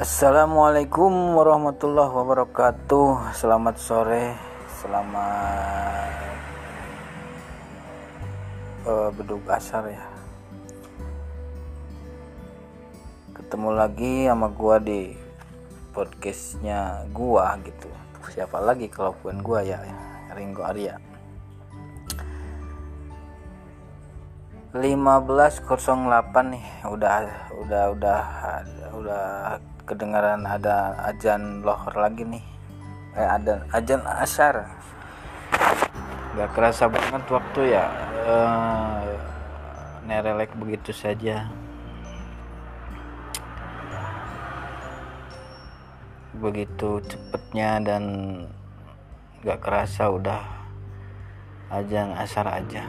Assalamualaikum warahmatullahi wabarakatuh. Selamat sore Selamat uh, Beduk asar ya. Ketemu lagi sama gua di Podcastnya gua gitu. Siapa lagi kalau bukan gua ya Ringo Arya. 15.08 nih. Udah udah udah udah kedengaran ada ajan lohor lagi nih. Eh ada ajan asar nggak kerasa banget waktu ya. Eh, nerelek begitu saja. Begitu cepetnya dan nggak kerasa udah. Ajan asar aja